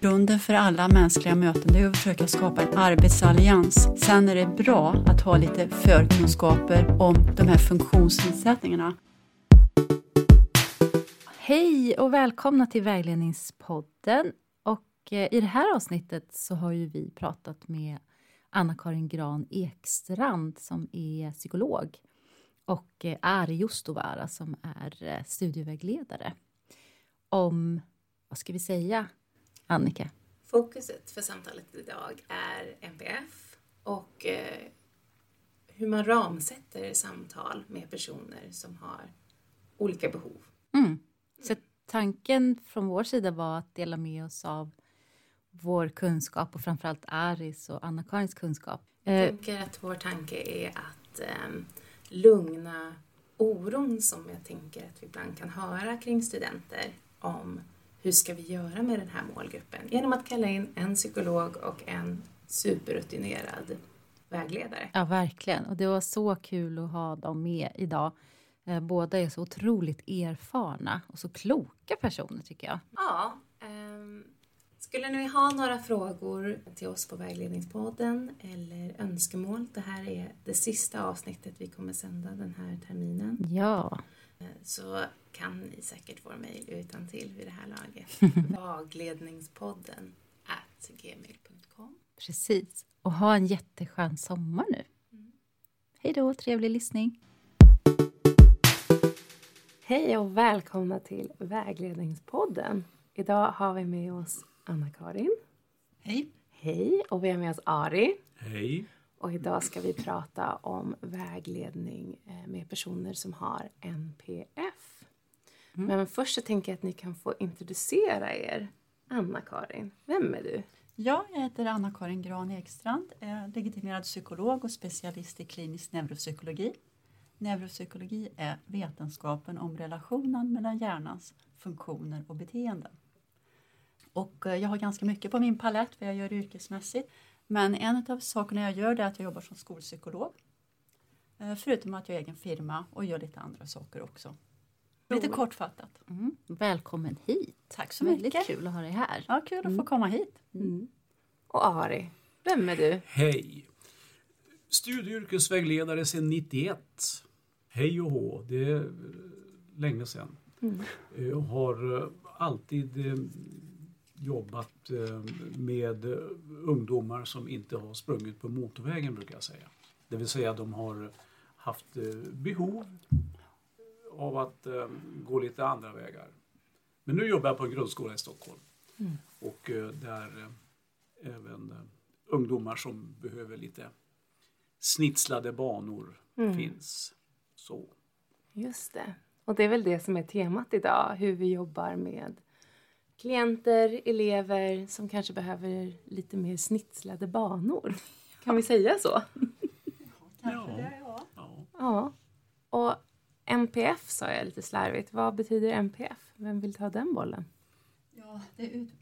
Grunden för alla mänskliga möten är att försöka skapa en arbetsallians. Sen är det bra att ha lite förkunskaper om de här funktionsnedsättningarna. Hej och välkomna till Vägledningspodden. Och eh, i det här avsnittet så har ju vi pratat med Anna-Karin Gran Ekstrand som är psykolog och eh, Ari Justovara som är eh, studievägledare om, vad ska vi säga, Annika? Fokuset för samtalet idag är NPF och eh, hur man ramsätter samtal med personer som har olika behov. Mm. Så tanken från vår sida var att dela med oss av vår kunskap och framförallt Aris och Anna-Karins kunskap. Jag tänker att vår tanke är att eh, lugna oron som jag tänker att vi ibland kan höra kring studenter om hur ska vi göra med den här målgruppen? Genom att kalla in en psykolog och en superrutinerad vägledare. Ja, verkligen. Och det var så kul att ha dem med idag. Eh, båda är så otroligt erfarna och så kloka personer tycker jag. Ja. ehm, skulle ni ha några frågor till oss på Vägledningspodden eller önskemål? Det här är det sista avsnittet vi kommer sända den här terminen. Ja, Eh, Så kan ni säkert vår mejl utan till vid det här laget. Vagledningspodden at gmail.com. precis. Och ha en jätteskön sommar nu. Hej då, trevlig lyssning. Hej och välkomna till Vägledningspodden. Idag har vi med oss Anna-Karin. Hej! Hej! Och vi har med oss Ari. Hej. Och idag ska vi prata om vägledning eh, med personer som har NPF. Men först så tänker jag att ni kan få introducera er. Anna-Karin, vem är du? Ja, jag heter Anna-Karin Gran Ekstrand, är legitimerad psykolog och specialist i klinisk neuropsykologi. Neuropsykologi är vetenskapen om relationen mellan hjärnans funktioner och beteenden. Och eh, jag har ganska mycket på min palett vad jag gör yrkesmässigt. Men en av sakerna jag gör är att jag jobbar som skolpsykolog. Eh, Förutom att jag har egen firma och gör lite andra saker också. Lite kortfattat. Mm. Välkommen hit. Tack så Väldigt mycket. kul att ha dig här. Ja, kul att få komma hit. Och Ari, vem är du? Hej. Studieyrkesvägledare sedan 91. Hej och hå, det är eh, länge sedan. Jag har eh, alltid eh, jobbat eh, med ungdomar som inte har sprungit på motorvägen brukar jag säga. Det vill säga de har haft eh, behov av att eh, gå lite andra vägar. Men nu jobbar jag på en grundskola i Stockholm. Och eh, där eh, även eh, ungdomar som behöver lite snitslade banor finns. Så. Just det. Och det är väl det som är temat idag, hur vi jobbar med klienter, elever som kanske behöver lite mer snitslade banor. Kan vi säga så? Ja. ja. Ja. Och MPF sa jag lite slarvigt. Vad betyder MPF? Vem vill ta den bollen? Ja, det är ut,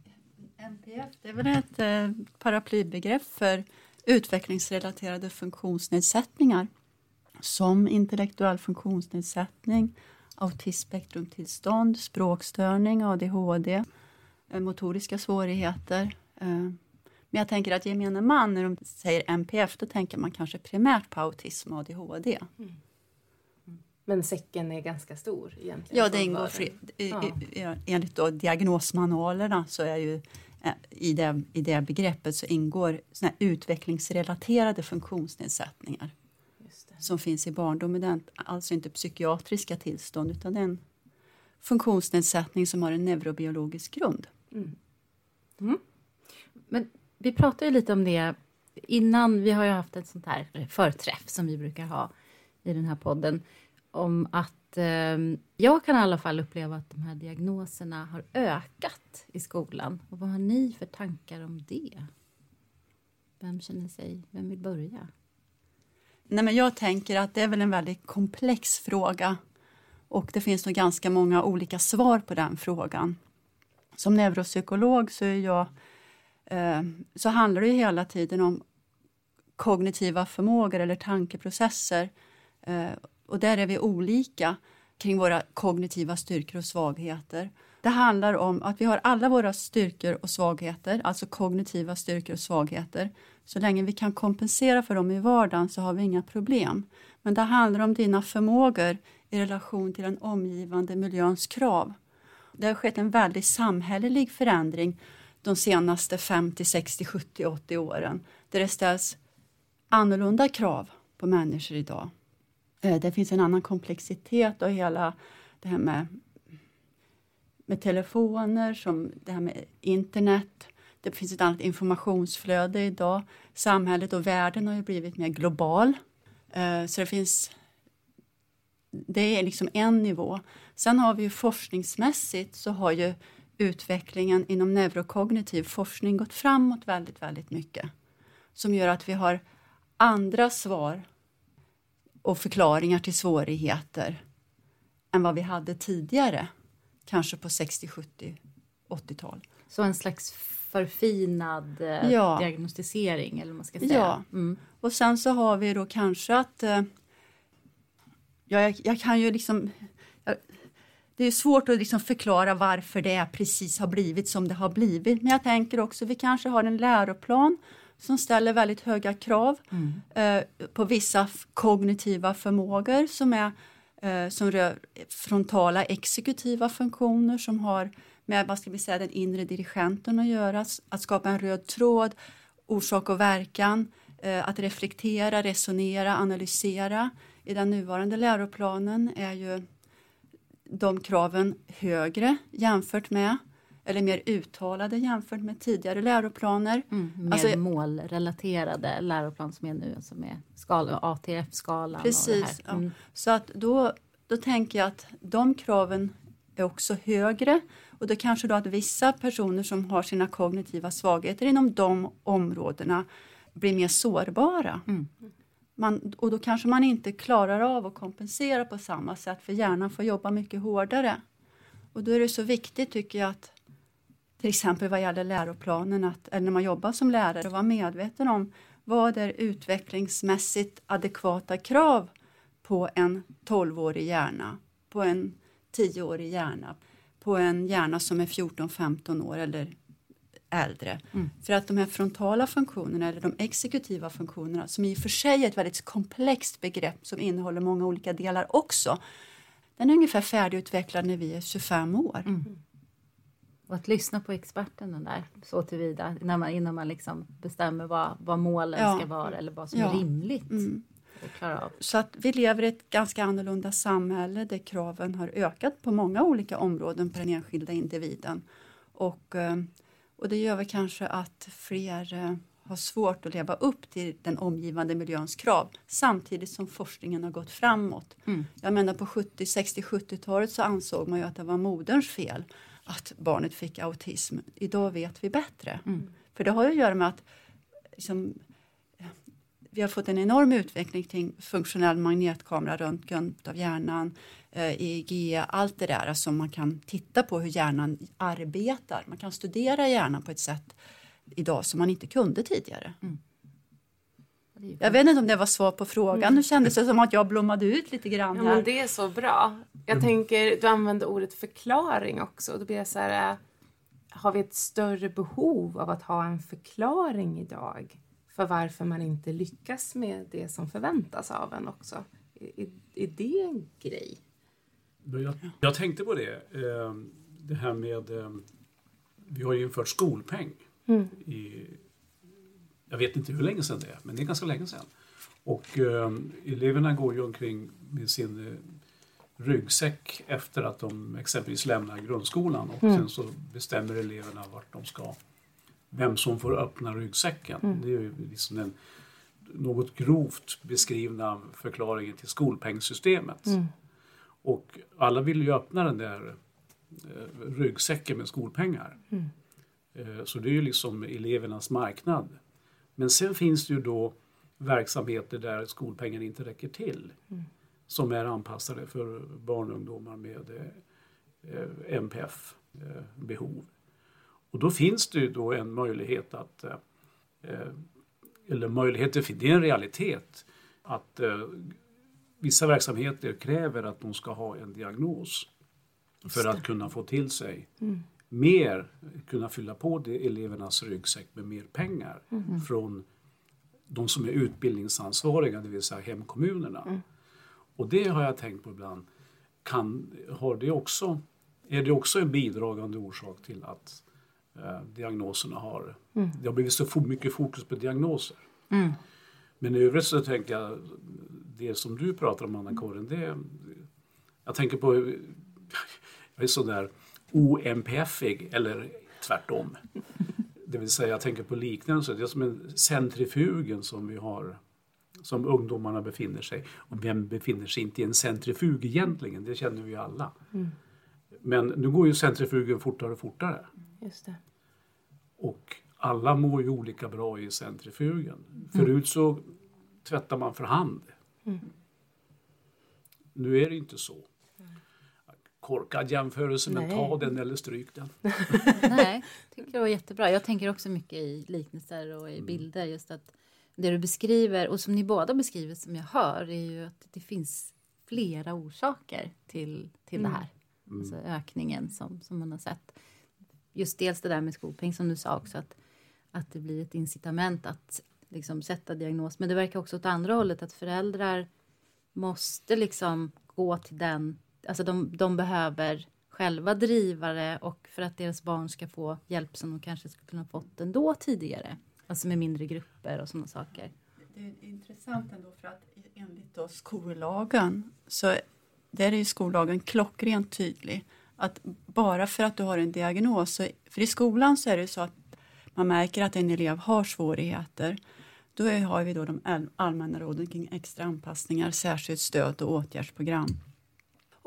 NPF det är väl ett eh, paraplybegrepp för utvecklingsrelaterade funktionsnedsättningar som intellektuell funktionsnedsättning, autismspektrumtillstånd, språkstörning, ADHD, eh, motoriska svårigheter. Eh, Men jag tänker att gemene man när de säger NPF då tänker man kanske primärt på autism och ADHD. Men säcken är ganska stor egentligen. Ja, det ingår fri, i, Ja. enligt då diagnosmanualerna så är ju eh, i det, i det begreppet så ingår såna utvecklingsrelaterade funktionsnedsättningar som finns i barndomen. Det är alltså inte psykiatriska tillstånd utan en funktionsnedsättning som har en neurobiologisk grund. Men vi pratade ju lite om det innan. Vi har ju haft ett sånt här förträff som vi brukar ha i den här podden. Om att eh, jag kan i alla fall uppleva att de här diagnoserna har ökat i skolan. Och vad har ni för tankar om det? Vem känner sig, vem vill börja? Nej, men jag tänker att det är väl en väldigt komplex fråga och det finns nog ganska många olika svar på den frågan. Som neuropsykolog så, är jag, eh, så handlar det ju hela tiden om kognitiva förmågor eller tankeprocesser. Eh, och där är vi olika. kring våra kognitiva styrkor och svagheter. Det handlar om att vi har alla våra styrkor och svagheter, alltså kognitiva styrkor och svagheter. Så länge vi kan kompensera för dem i vardagen så har vi inga problem. Men det handlar om dina förmågor i relation till den omgivande miljöns krav. Det har skett en väldig samhällelig förändring de senaste 50, 60, 70, 80 åren där det ställs annorlunda krav på människor idag. Eh, det finns en annan komplexitet och hela det här med, med telefoner, som det här med internet. Det finns ett annat informationsflöde idag. Samhället och världen har ju blivit mer global. Eh, så det finns det är liksom en nivå. Sen har vi ju forskningsmässigt så har ju utvecklingen inom neurokognitiv forskning gått framåt väldigt, väldigt mycket. Som gör att vi har andra svar och förklaringar till svårigheter än vad vi hade tidigare, kanske på 60, 70, 80-tal. Så en slags förfinad eh, ja. diagnostisering eller vad man ska säga? Ja, mm. och sen så har vi då kanske att eh, jag, jag kan ju liksom jag, det är svårt att liksom förklara varför det precis har blivit som det har blivit. Men jag tänker också, vi kanske har en läroplan som ställer väldigt höga krav mm. eh, på vissa kognitiva förmågor som, är, eh, som rör frontala exekutiva funktioner som har med vad ska vi säga, den inre dirigenten att göra, att skapa en röd tråd, orsak och verkan, eh, att reflektera, resonera, analysera. I den nuvarande läroplanen är ju de kraven högre jämfört med eller mer uttalade jämfört med tidigare läroplaner. Mm, mer alltså, målrelaterade läroplan som är nu, som är skala, ATF-skalan. Precis, mm. ja. så att då, då tänker jag att de kraven är också högre och då kanske då att vissa personer som har sina kognitiva svagheter inom de områdena blir mer sårbara. Mm. Man, och då kanske man inte klarar av att kompensera på samma sätt för hjärnan får jobba mycket hårdare. Och då är det så viktigt tycker jag att till exempel vad gäller läroplanen, att, eller när man jobbar som lärare, vara medveten om vad är utvecklingsmässigt adekvata krav på en 12-årig hjärna, på en 10-årig hjärna, på en hjärna som är 14-15 år eller äldre. Mm. För att de här frontala funktionerna eller de exekutiva funktionerna som i och för sig är ett väldigt komplext begrepp som innehåller många olika delar också. Den är ungefär färdigutvecklad när vi är 25 år. Mm. Och att lyssna på experten där, så tillvida, när man, innan man liksom bestämmer vad, vad målen ja. ska vara eller vad som ja. är rimligt. Mm. Så att vi lever i ett ganska annorlunda samhälle där kraven har ökat på många olika områden på den enskilda individen. Och, eh, och det gör väl kanske att fler eh, har svårt att leva upp till den omgivande miljöns krav samtidigt som forskningen har gått framåt. Mm. Jag menar på 70, 60, 70-talet så ansåg man ju att det var moderns fel att barnet fick autism. Idag vet vi bättre. Mm. För det har ju att göra med att liksom, vi har fått en enorm utveckling kring funktionell magnetkamera, röntgen av hjärnan, eh, EEG, allt det där som man kan titta på hur hjärnan arbetar. Man kan studera hjärnan på ett sätt idag som man inte kunde tidigare. Mm. Jag vet inte om det var svar på frågan. Mm. Nu kändes det som att jag blommade ut lite grann. Ja, men det är så bra. Jag mm. tänker, du använder ordet förklaring också. Då blir jag så här, äh, har vi ett större behov av att ha en förklaring idag för varför man inte lyckas med det som förväntas av en också? Är, är det en grej? Jag, jag tänkte på det, eh, det här med, eh, vi har ju infört skolpeng mm. i jag vet inte hur länge sedan det är, men det är ganska länge sedan. Och eh, eleverna går ju omkring med sin eh, ryggsäck efter att de exempelvis lämnar grundskolan och mm. sen så bestämmer eleverna vart de ska, vem som får öppna ryggsäcken. Mm. Det är ju liksom den något grovt beskrivna förklaringen till skolpengssystemet. Mm. Och alla vill ju öppna den där eh, ryggsäcken med skolpengar. Mm. Eh, så det är ju liksom elevernas marknad. Men sen finns det ju då verksamheter där skolpengen inte räcker till. Mm. Som är anpassade för barn och ungdomar med eh, MPF-behov. Eh, och då finns det ju då en möjlighet att, eh, eller möjligheter, det är en realitet, att vissa verksamheter kräver att de ska ha en diagnos för att kunna få till sig Mm. mer, kunna fylla på det elevernas ryggsäck med mer pengar Mm. från de som är utbildningsansvariga, det vill säga hemkommunerna. Mm. Och det har jag tänkt på ibland. Kan, har det också, är det också en bidragande orsak till att eh, diagnoserna har... Mm. Det har blivit så mycket fokus på diagnoser. Mm. Men i övrigt så tänker jag, det som du pratar om Anna-Karin, det... Jag tänker på... Jag är sådär OMPF-ig, eller tvärtom. Det vill säga, jag tänker på liknelser. Det är som en centrifugen som vi har som ungdomarna befinner sig. Och vem befinner sig inte i en centrifug egentligen? Det känner vi ju alla. Mm. Men nu går ju centrifugen fortare och fortare. Just det. Och alla mår ju olika bra i centrifugen. Förut så tvättar man för hand. Mm. Nu är det inte så. Korkad jämförelse, men Nej. ta den eller stryk den. Nej, tycker det var jättebra. Jag tänker också mycket i liknelser och i bilder. Just att det du beskriver och som ni båda beskriver som jag hör är ju att det finns flera orsaker till, till det här. Alltså ökningen som, som man har sett. Just dels det där med skolpeng som du sa också att, att det blir ett incitament att liksom sätta diagnos. Men det verkar också åt andra hållet att föräldrar måste liksom gå till den, alltså de, de behöver själva driva det och för att deras barn ska få hjälp som de kanske skulle kunna fått ändå tidigare. Alltså med mindre grupper och sådana saker. Det är intressant ändå för att enligt då skollagen så där är ju skollagen klockrent tydlig att bara för att du har en diagnos, så, för i skolan så är det så att man märker att en elev har svårigheter. Då har vi då de allmänna råden kring extra anpassningar, särskilt stöd och åtgärdsprogram.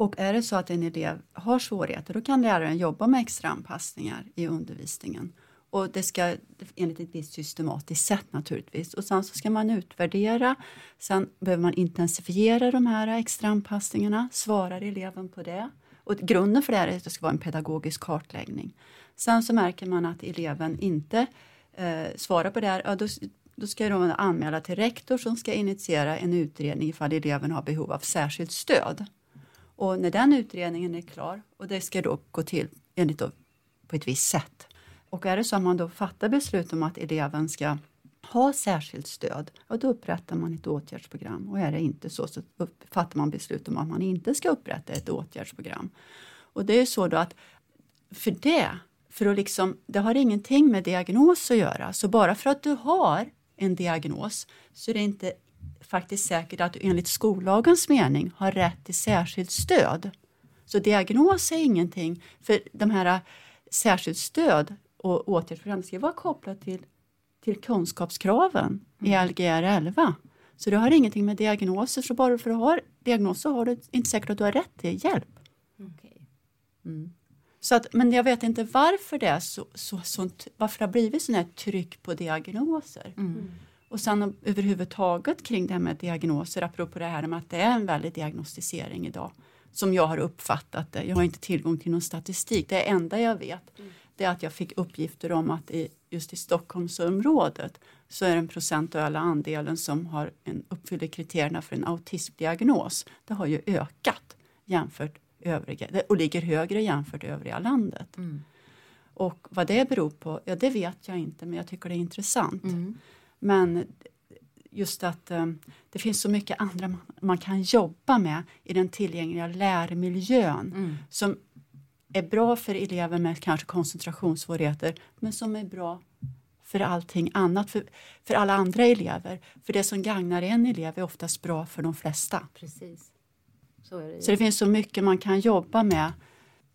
Och är det så att en elev har svårigheter då kan läraren jobba med extra anpassningar i undervisningen. Och det ska enligt ett visst systematiskt sätt naturligtvis. Och sen så ska man utvärdera. Sen behöver man intensifiera de här extra anpassningarna. Svarar eleven på det? Och grunden för det är att det ska vara en pedagogisk kartläggning. Sen så märker man att eleven inte eh, svarar på det här. Ja, då, då ska de anmäla till rektor som ska initiera en utredning ifall eleven har behov av särskilt stöd. Och när den utredningen är klar, och det ska då gå till enligt då, på ett visst sätt. Och är det så att man då fattar beslut om att eleven ska ha särskilt stöd, och då upprättar man ett åtgärdsprogram. Och är det inte så, så upp, fattar man beslut om att man inte ska upprätta ett åtgärdsprogram. Och det är så då att för det, för att liksom, det har ingenting med diagnos att göra. Så bara för att du har en diagnos så är det inte faktiskt säkert att du enligt skollagens mening har rätt till särskilt stöd. Så diagnos är ingenting, för de här särskilt stöd och åtgärdsprogram ska vara kopplat till, till kunskapskraven i Lgr 11. Så det har ingenting med diagnoser, så bara för att ha diagnoser har du inte säkert att du har rätt till hjälp. Okej. Så att, men jag vet inte varför det är så, så, sånt, varför det har blivit sånt här tryck på diagnoser. Och sen överhuvudtaget kring det här med diagnoser, apropå det här med att det är en väldig diagnostisering idag. Som jag har uppfattat det. Jag har inte tillgång till någon statistik. Det enda jag vet det är att jag fick uppgifter om att i, just i Stockholmsområdet så är den procentuella andelen som har en, uppfyller kriterierna för en autismdiagnos. Det har ju ökat jämfört övriga och ligger högre jämfört övriga landet. Och vad det beror på, ja det vet jag inte men jag tycker det är intressant. Men just att eh, det finns så mycket andra man, man kan jobba med i den tillgängliga lärmiljön som är bra för elever med kanske koncentrationssvårigheter men som är bra för allting annat, för, för alla andra elever. För det som gagnar en elev är oftast bra för de flesta. Precis. Så det. Så det finns så mycket man kan jobba med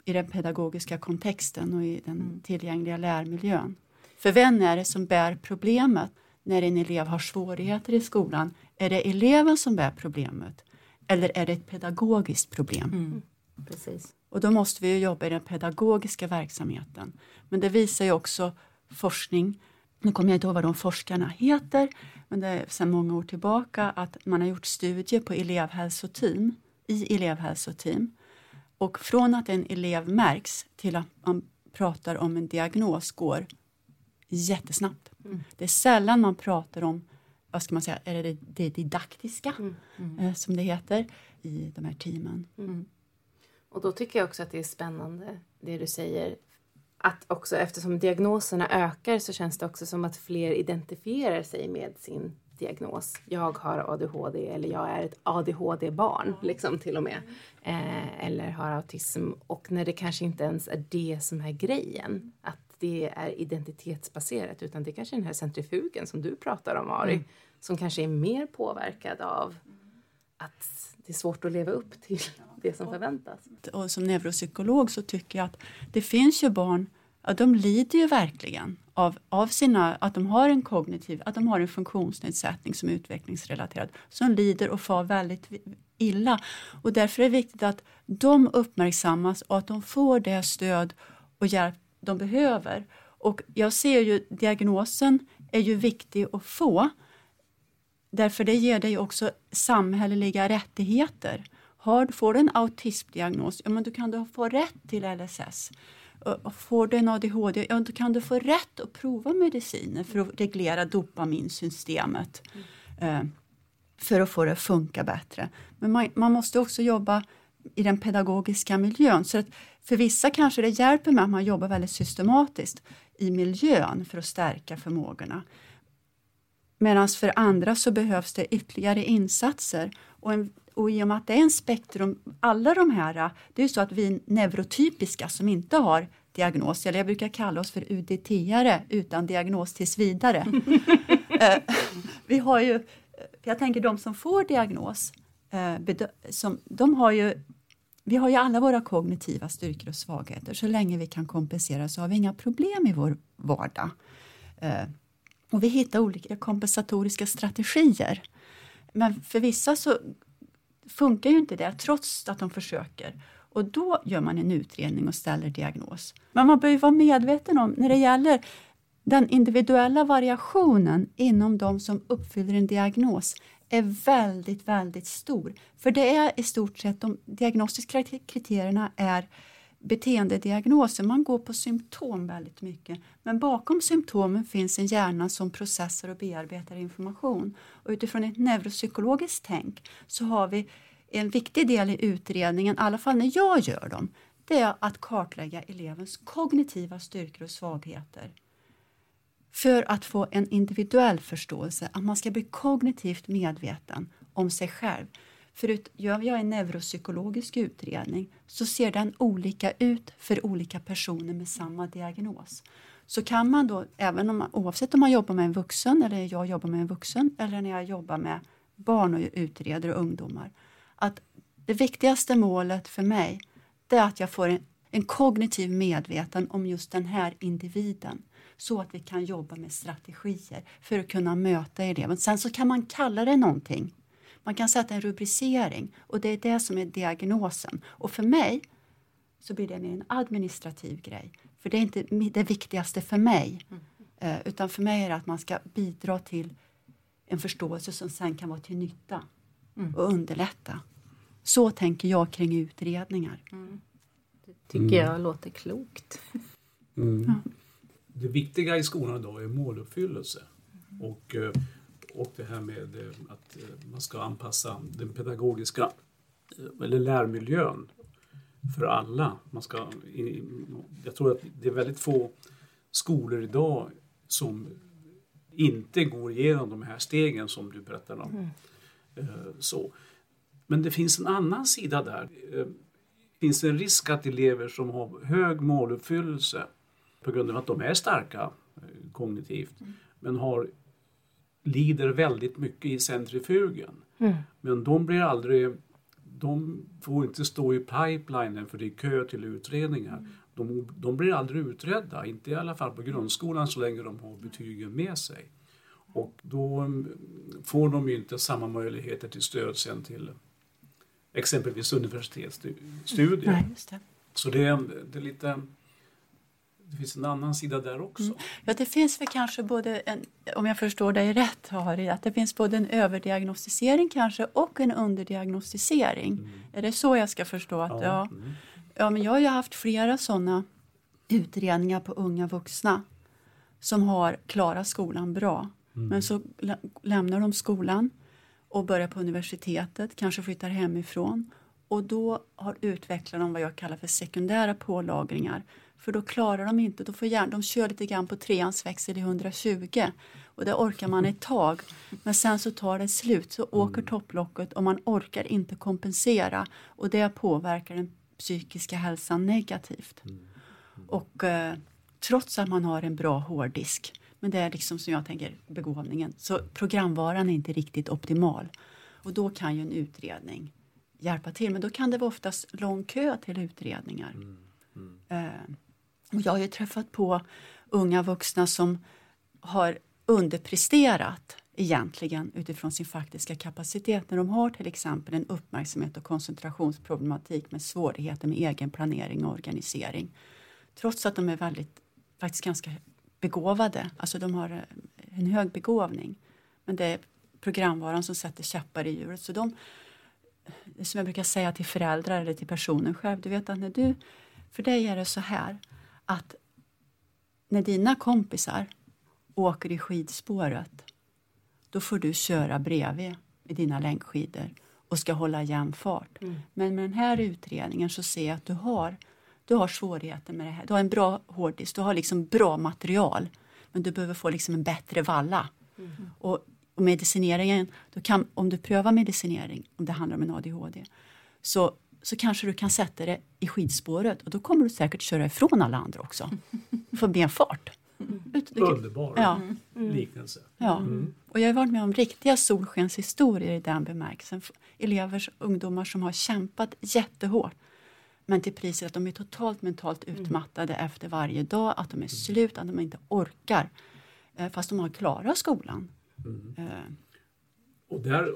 i den pedagogiska kontexten och i den tillgängliga lärmiljön. För vem är det som bär problemet när en elev har svårigheter i skolan? Är det eleven som bär problemet eller är det ett pedagogiskt problem? Mm. Precis. Och då måste vi jobba i den pedagogiska verksamheten. Men det visar ju också forskning, nu kommer jag inte ihåg vad de forskarna heter, men det är sedan många år tillbaka att man har gjort studier på elevhälsoteam, i elevhälsoteam. Och från att en elev märks till att man pratar om en diagnos går jättesnabbt. Det är sällan man pratar om vad ska man säga, är det, det didaktiska Mm. eh, som det heter i de här teamen. Och då tycker jag också att det är spännande det du säger. Att också eftersom diagnoserna ökar så känns det också som att fler identifierar sig med sin diagnos. Jag har ADHD eller jag är ett ADHD-barn liksom till och med. Eh, eller har autism. Och när det kanske inte ens är det som är grejen. Att det är identitetsbaserat utan det är kanske är den här centrifugen som du pratar om Ari. Som kanske är mer påverkad av att det är svårt att leva upp till det som förväntas. Och som neuropsykolog så tycker jag att det finns ju barn, ja, de lider ju verkligen av, av sina, att de har en kognitiv, att de har en funktionsnedsättning som är utvecklingsrelaterad, som lider och far väldigt illa. Och därför är det viktigt att de uppmärksammas och att de får det stöd och hjälp de behöver. Och jag ser ju diagnosen är ju viktig att få, Därför det ger dig också samhälleliga rättigheter. Har, får du en autismdiagnos, ja men då kan du få rätt till LSS. Och- Får du en ADHD, ja då kan du få rätt att prova mediciner för att reglera dopaminsystemet. Eh, för att få det att funka bättre. Men man, man måste också jobba i den pedagogiska miljön. Så att för vissa kanske det hjälper med att man jobbar väldigt systematiskt i miljön för att stärka förmågorna. Medan för andra så behövs det ytterligare insatser. Och, en, och i och med att det är en spektrum, alla de här, det är ju så att vi neurotypiska som inte har diagnos, eller jag brukar kalla oss för UDT-are utan diagnos tills vidare. Eh, vi har ju, jag tänker de som får diagnos, eh, som, de har ju vi har ju alla våra kognitiva styrkor och svagheter. Så länge vi kan kompensera så har vi inga problem i vår vardag. Eh, och vi hittar olika kompensatoriska strategier. Men för vissa så funkar ju inte det trots att de försöker. Och då gör man en utredning och ställer diagnos. Men man bör ju vara medveten om när det gäller den individuella variationen inom de som uppfyller en diagnos är väldigt, väldigt stor. För det är i stort sett de diagnostiska kriterierna är beteendediagnoser. Man går på symptom väldigt mycket. Men bakom symptomen finns en hjärna som processar och bearbetar information. Och utifrån ett neuropsykologiskt tänk så har vi en viktig del i utredningen, i alla fall när jag gör dem, det är att kartlägga elevens kognitiva styrkor och svagheter. För att få en individuell förståelse, att man ska bli kognitivt medveten om sig själv. Förut, gör jag en neuropsykologisk utredning så ser den olika ut för olika personer med samma diagnos. Så kan man då, även om man, oavsett om man jobbar med en vuxen eller jag jobbar med en vuxen eller när jag jobbar med barn och utreder och ungdomar, att det viktigaste målet för mig det är att jag får en, en kognitiv medveten om just den här individen så att vi kan jobba med strategier för att kunna möta eleven. Sen så kan man kalla det någonting. Man kan sätta en rubricering och det är det som är diagnosen. Och för mig så blir det mer en administrativ grej. För det är inte det viktigaste för mig. Eh, utan för mig är det att man ska bidra till en förståelse som sen kan vara till nytta och underlätta. Så tänker jag kring utredningar. tycker jag låter klokt. Mm. Det viktiga i skolan idag är måluppfyllelse. Och, eh, och det här med eh, att eh, man ska anpassa den pedagogiska eller lärmiljön för alla. Man ska, jag tror att det är väldigt få skolor idag som inte går igenom de här stegen som du berättade om. Eh, Så. Men det finns en annan sida där. Finns det en risk att elever som har hög måluppfyllelse på grund av att de är starka eh, kognitivt men har, lider väldigt mycket i centrifugen. Men de blir aldrig de får inte stå i pipelinen för det är kö till utredningar. De, de blir aldrig utredda, inte i alla fall på grundskolan så länge de har betygen med sig. Och då mm, får de ju inte samma möjligheter till stöd sen till exempelvis universitetsstudier. Nej, det. Så det det är lite... Det finns en annan sida där också. Ja, det finns väl kanske både, en, om jag förstår dig rätt Harry, att det finns både en överdiagnostisering kanske och en underdiagnostisering. Är det så jag ska förstå? Att, ja. Mm. Ja, men jag har ju haft flera sådana utredningar på unga vuxna som har klarat skolan bra. Men så lä lämnar de skolan och börjar på universitetet, kanske flyttar hemifrån. Och då har utvecklar de vad jag kallar för sekundära pålagringar. För då klarar de inte, då får hjärn, de kör lite grann på treans växel i 120 och det orkar man ett tag. Men sen så tar det slut, så åker topplocket och man orkar inte kompensera och det påverkar den psykiska hälsan negativt. Och eh, trots att man har en bra hårddisk, men det är liksom som jag tänker begåvningen, så programvaran är inte riktigt optimal. Och då kan ju en utredning hjälpa till, men då kan det vara oftast lång kö till utredningar. Eh, och jag har ju träffat på unga vuxna som har underpresterat egentligen utifrån sin faktiska kapacitet när de har till exempel en uppmärksamhet och koncentrationsproblematik med svårigheter med egen planering och organisering. Trots att de är väldigt, faktiskt ganska begåvade, alltså de har eh, en hög begåvning. Men det är programvaran som sätter käppar i hjulet. Så de, som jag brukar säga till föräldrar eller till personen själv, du vet att när du, för dig är det så här att när dina kompisar åker i skidspåret då får du köra bredvid med dina längdskidor och ska hålla jämn fart. Mm. Men med den här utredningen så ser jag att du har, du har svårigheter med det här. Du har en bra hårddisk, du har liksom bra material men du behöver få liksom en bättre valla. Och, och medicineringen, då kan, om du prövar medicinering, om det handlar om en ADHD, så, så kanske du kan sätta det i skidspåret och då kommer du säkert köra ifrån alla andra också. Få mer fart. Kan- Underbar Ja. liknelse. Ja, och jag har varit med om riktiga solskenshistorier i den bemärkelsen. Elever, ungdomar som har kämpat jättehårt men till priset att de är totalt mentalt utmattade efter varje dag, att de är slut, att de inte orkar. Eh, Fast de har klarat skolan. Eh, Och där,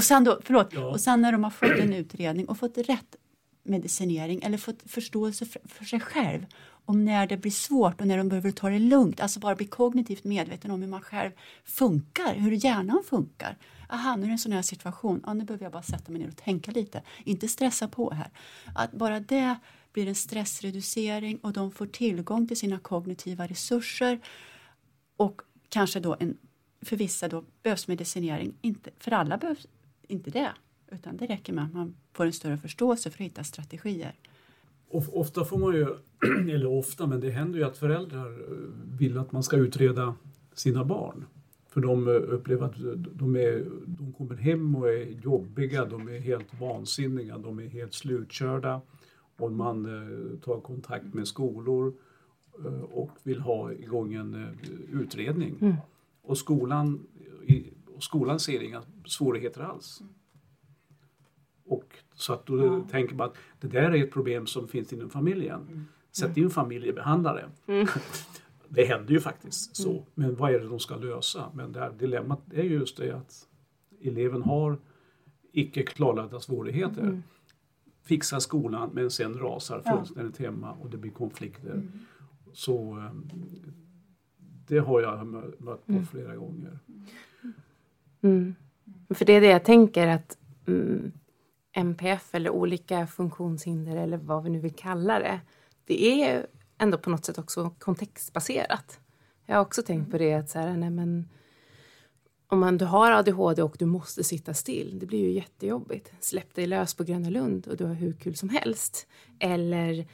Och sen, då, förlåt, Ja. och sen när de har fått en utredning och fått rätt medicinering eller fått förståelse för, för sig själv om när det blir svårt och när de behöver ta det lugnt, alltså bara bli kognitivt medveten om hur man själv funkar, hur hjärnan funkar. Aha, nu är det en sån här situation, ja, nu behöver jag bara sätta mig ner och tänka lite, inte stressa på här. Att bara det blir en stressreducering och de får tillgång till sina kognitiva resurser och kanske då en, för vissa då behövs medicinering, inte, för alla behövs inte det. Utan det räcker med att man får en större förståelse för att hitta strategier. of- ofta får man ju, eller ofta, men det händer ju att föräldrar eh, vill att man ska utreda sina barn. För de eh, upplever att de, är, de kommer hem och är jobbiga, de är helt vansinniga, de är helt slutkörda. Och man eh, tar kontakt med skolor eh, och vill ha igång en eh, utredning. Och skolan, och skolan ser inga svårigheter alls. Och så att då tänker man att det där är ett problem som finns inom familjen. Sätt in familjebehandlare. det händer ju faktiskt så. Men vad är det de ska lösa? Men det här dilemmat är just det att eleven har icke klarlagda svårigheter. Fixar skolan men sen rasar Ja. fullständigt hemma och det blir konflikter. Så eh, det har jag mö- mött på flera gånger. Mm. För det är det jag tänker att mm, MPF eller olika funktionshinder eller vad vi nu vill kalla det. Det är ändå på något sätt också kontextbaserat. Jag har också tänkt på det att så här, nej men om man, du har ADHD och du måste sitta still, det blir ju jättejobbigt. Släpp dig lös på Gröna Lund och du har hur kul som helst. Eller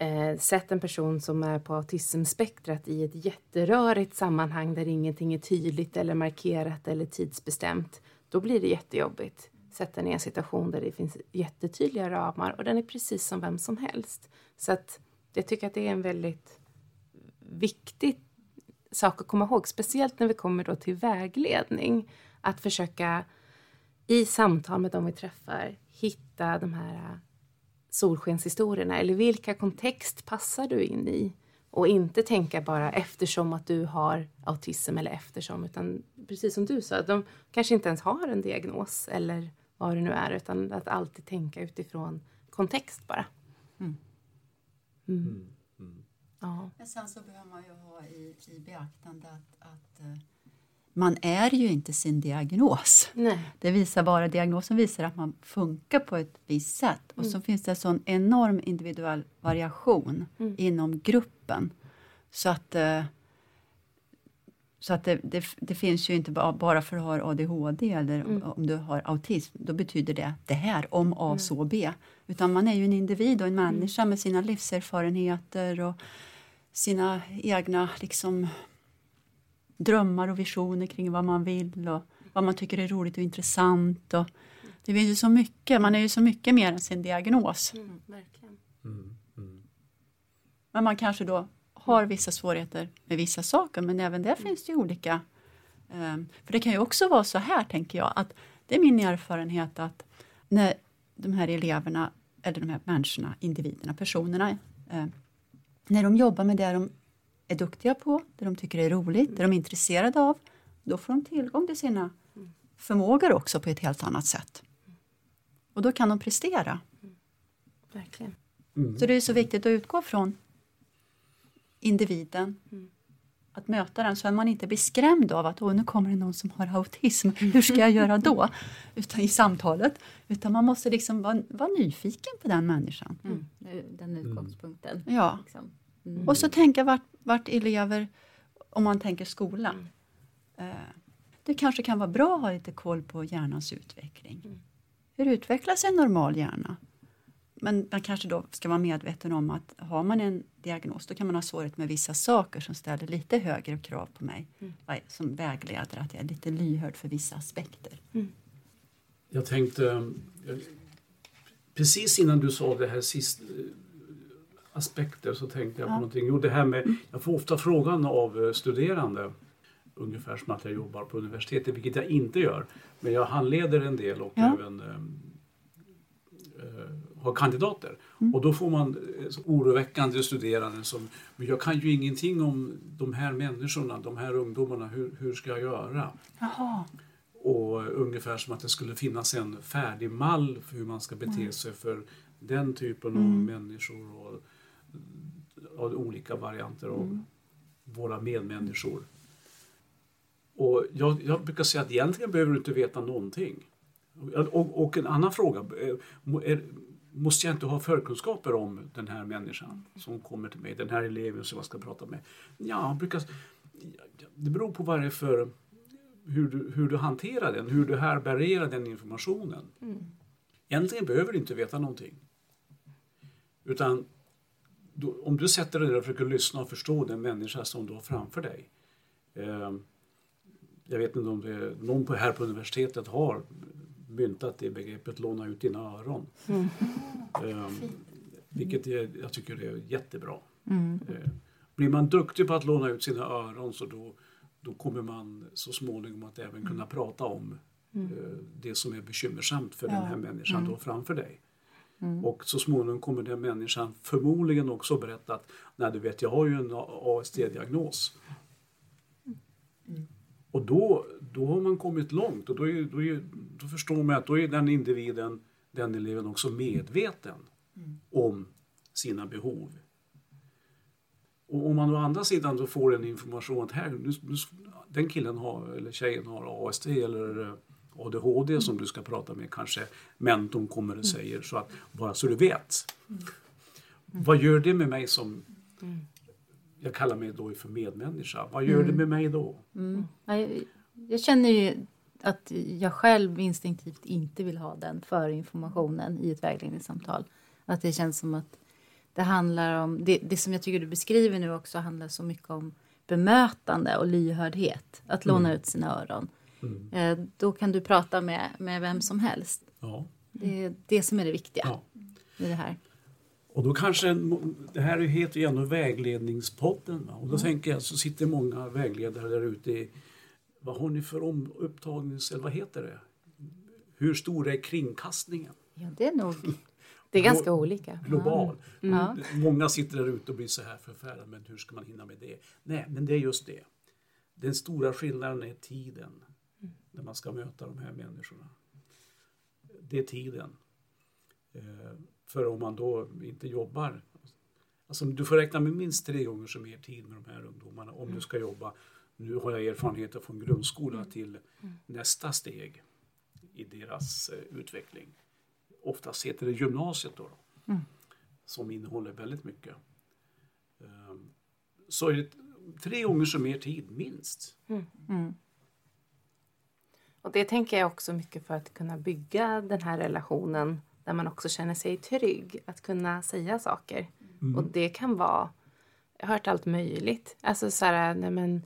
eh, sätt en person som är på autismspektrat i ett jätterörigt sammanhang där ingenting är tydligt eller markerat eller tidsbestämt. Då blir det jättejobbigt. Sätt den i en situation där det finns jättetydliga ramar och den är precis som vem som helst. Så att jag tycker att det är en väldigt viktig sak att komma ihåg, speciellt när vi kommer då till vägledning. Att försöka i samtal med dem vi träffar hitta de här solskenshistorierna eller vilka kontext passar du in i? Och inte tänka bara eftersom att du har autism eller eftersom, utan precis som du sa, de kanske inte ens har en diagnos eller vad det nu är, utan att alltid tänka utifrån kontext bara. Mm. Ja. Men sen så behöver man ju ha i, i beaktande att, att eh, man är ju inte sin diagnos. Nej. Det visar bara, diagnosen visar att man funkar på ett visst sätt. Och så finns det en sån enorm individuell variation inom gruppen. Så att eh, så att det, det, det, finns ju inte bara för att ha ADHD eller mm. om du har autism, då betyder det det här, om A mm. så B. Utan man är ju en individ och en mm. människa med sina livserfarenheter och sina egna liksom, drömmar och visioner kring vad man vill och vad man tycker är roligt och intressant. Och det finns ju så mycket, man är ju så mycket mer än sin diagnos. Mm, verkligen. Mm, mm. Men man kanske då har vissa svårigheter med vissa saker men även där finns det ju olika. Um, för det kan ju också vara så här tänker jag att det är min erfarenhet att när de här eleverna eller de här människorna, individerna, personerna eh, när de jobbar med det de är duktiga på, det de tycker är roligt, det de är intresserade av, då får de tillgång till sina förmågor också på ett helt annat sätt. Och då kan de prestera. Verkligen. Mm. Så det är så viktigt att utgå från individen. Mm. Att möta den så att man inte blir skrämd av att Åh, nu kommer det någon som har autism, hur ska jag göra då? Utan i samtalet. Utan man måste liksom vara, vara nyfiken på den människan. Mm. Den utgångspunkten. Ja. Liksom. Mm. Och så tänka vart, vart elever, om man tänker skola. Mm. Eh, det kanske kan vara bra att ha lite koll på hjärnans utveckling. Mm. Hur utvecklas en normal hjärna? Men man kanske då ska vara medveten om att har man en diagnos då kan man ha svårighet med vissa saker som ställer lite högre krav på mig mm. som vägledare, att jag är lite lyhörd för vissa aspekter. Mm. Jag tänkte, eh, precis innan du sa det här sista eh, aspekter så tänkte jag på någonting. Jo, det här med, jag får ofta frågan av eh, studerande ungefär som att jag jobbar på universitetet, vilket jag inte gör. Men jag handleder en del och ja. även har kandidater. Mm. Och då får man eh, oroväckande studerande som, men jag kan ju ingenting om de här människorna, de här ungdomarna, hur, hur ska jag göra? Jaha. Och ungefär som att det skulle finnas en färdig mall för hur man ska bete mm. sig för den typen mm. av människor och, och olika varianter av mm. våra medmänniskor. Och jag, jag brukar säga att egentligen behöver du inte veta någonting. Och, och en annan fråga, eh, är, måste jag inte ha förkunskaper om den här människan som kommer till mig, den här eleven som jag ska prata med? Ja, brukar, det beror på vad det är för hur du, hur du hanterar den, hur du härbärgerar den informationen. Mm. Egentligen behöver du inte veta någonting. Utan då, om du sätter dig där och försöker lyssna och förstå den människa som du har framför dig. Eh, jag vet inte om det, någon på, här på universitetet har myntat det begreppet låna ut dina öron. Mm. Um, vilket är, jag tycker är jättebra. Mm. Uh, blir man duktig på att låna ut sina öron så då, då kommer man så småningom att även kunna mm. prata om uh, det som är bekymmersamt för ja. den här människan mm. då framför dig. Mm. Och så småningom kommer den människan förmodligen också berätta att nej du vet jag har ju en ASD-diagnos. Mm. Och då, då har man kommit långt och då, är, då, är, då förstår man att då är den individen, den eleven också medveten mm. om sina behov. Och om man å andra sidan då får en information att här, nu, nu, den killen har, eller tjejen har ASD eller ADHD mm. som du ska prata med kanske mentorn kommer och mm. säger så att bara så du vet. Mm. Vad gör det med mig som mm jag kallar mig då för medmänniska. Vad gör mm. det med mig då? Mm. Jag, jag, känner ju att jag själv instinktivt inte vill ha den förinformationen i ett vägledningssamtal. Att det känns som att det handlar om, det, det som jag tycker du beskriver nu också handlar så mycket om bemötande och lyhördhet. Att låna mm. ut sina öron. Mm. Eh, då kan du prata med, med vem som helst. Ja. Det är det som är det viktiga ja. i det här. Och då kanske, det här heter ju ändå Vägledningspodden. Va? Och då mm. tänker jag så sitter många vägledare där ute i, vad har ni för om, upptagnings, eller vad heter det? Hur stor är kringkastningen? Ja, det är nog, det är ganska olika. Global. Mm. Mm. Många sitter där ute och blir så här förfärade, men hur ska man hinna med det? Nej, men det är just det. Den stora skillnaden är tiden. När man ska möta de här människorna. Det är tiden. Eh, för om man då inte jobbar. Alltså du får räkna med minst tre gånger så mer tid med de här ungdomarna om mm. du ska jobba. Nu har jag erfarenheter från grundskola mm. till mm. nästa steg i deras eh, utveckling. Oftast heter det gymnasiet då, då mm. som innehåller väldigt mycket. Um, så tre gånger så mer tid, minst. Mm. Och det tänker jag också mycket för att kunna bygga den här relationen där man också känner sig trygg att kunna säga saker. Och det kan vara, jag har hört allt möjligt. Alltså så här, nej men,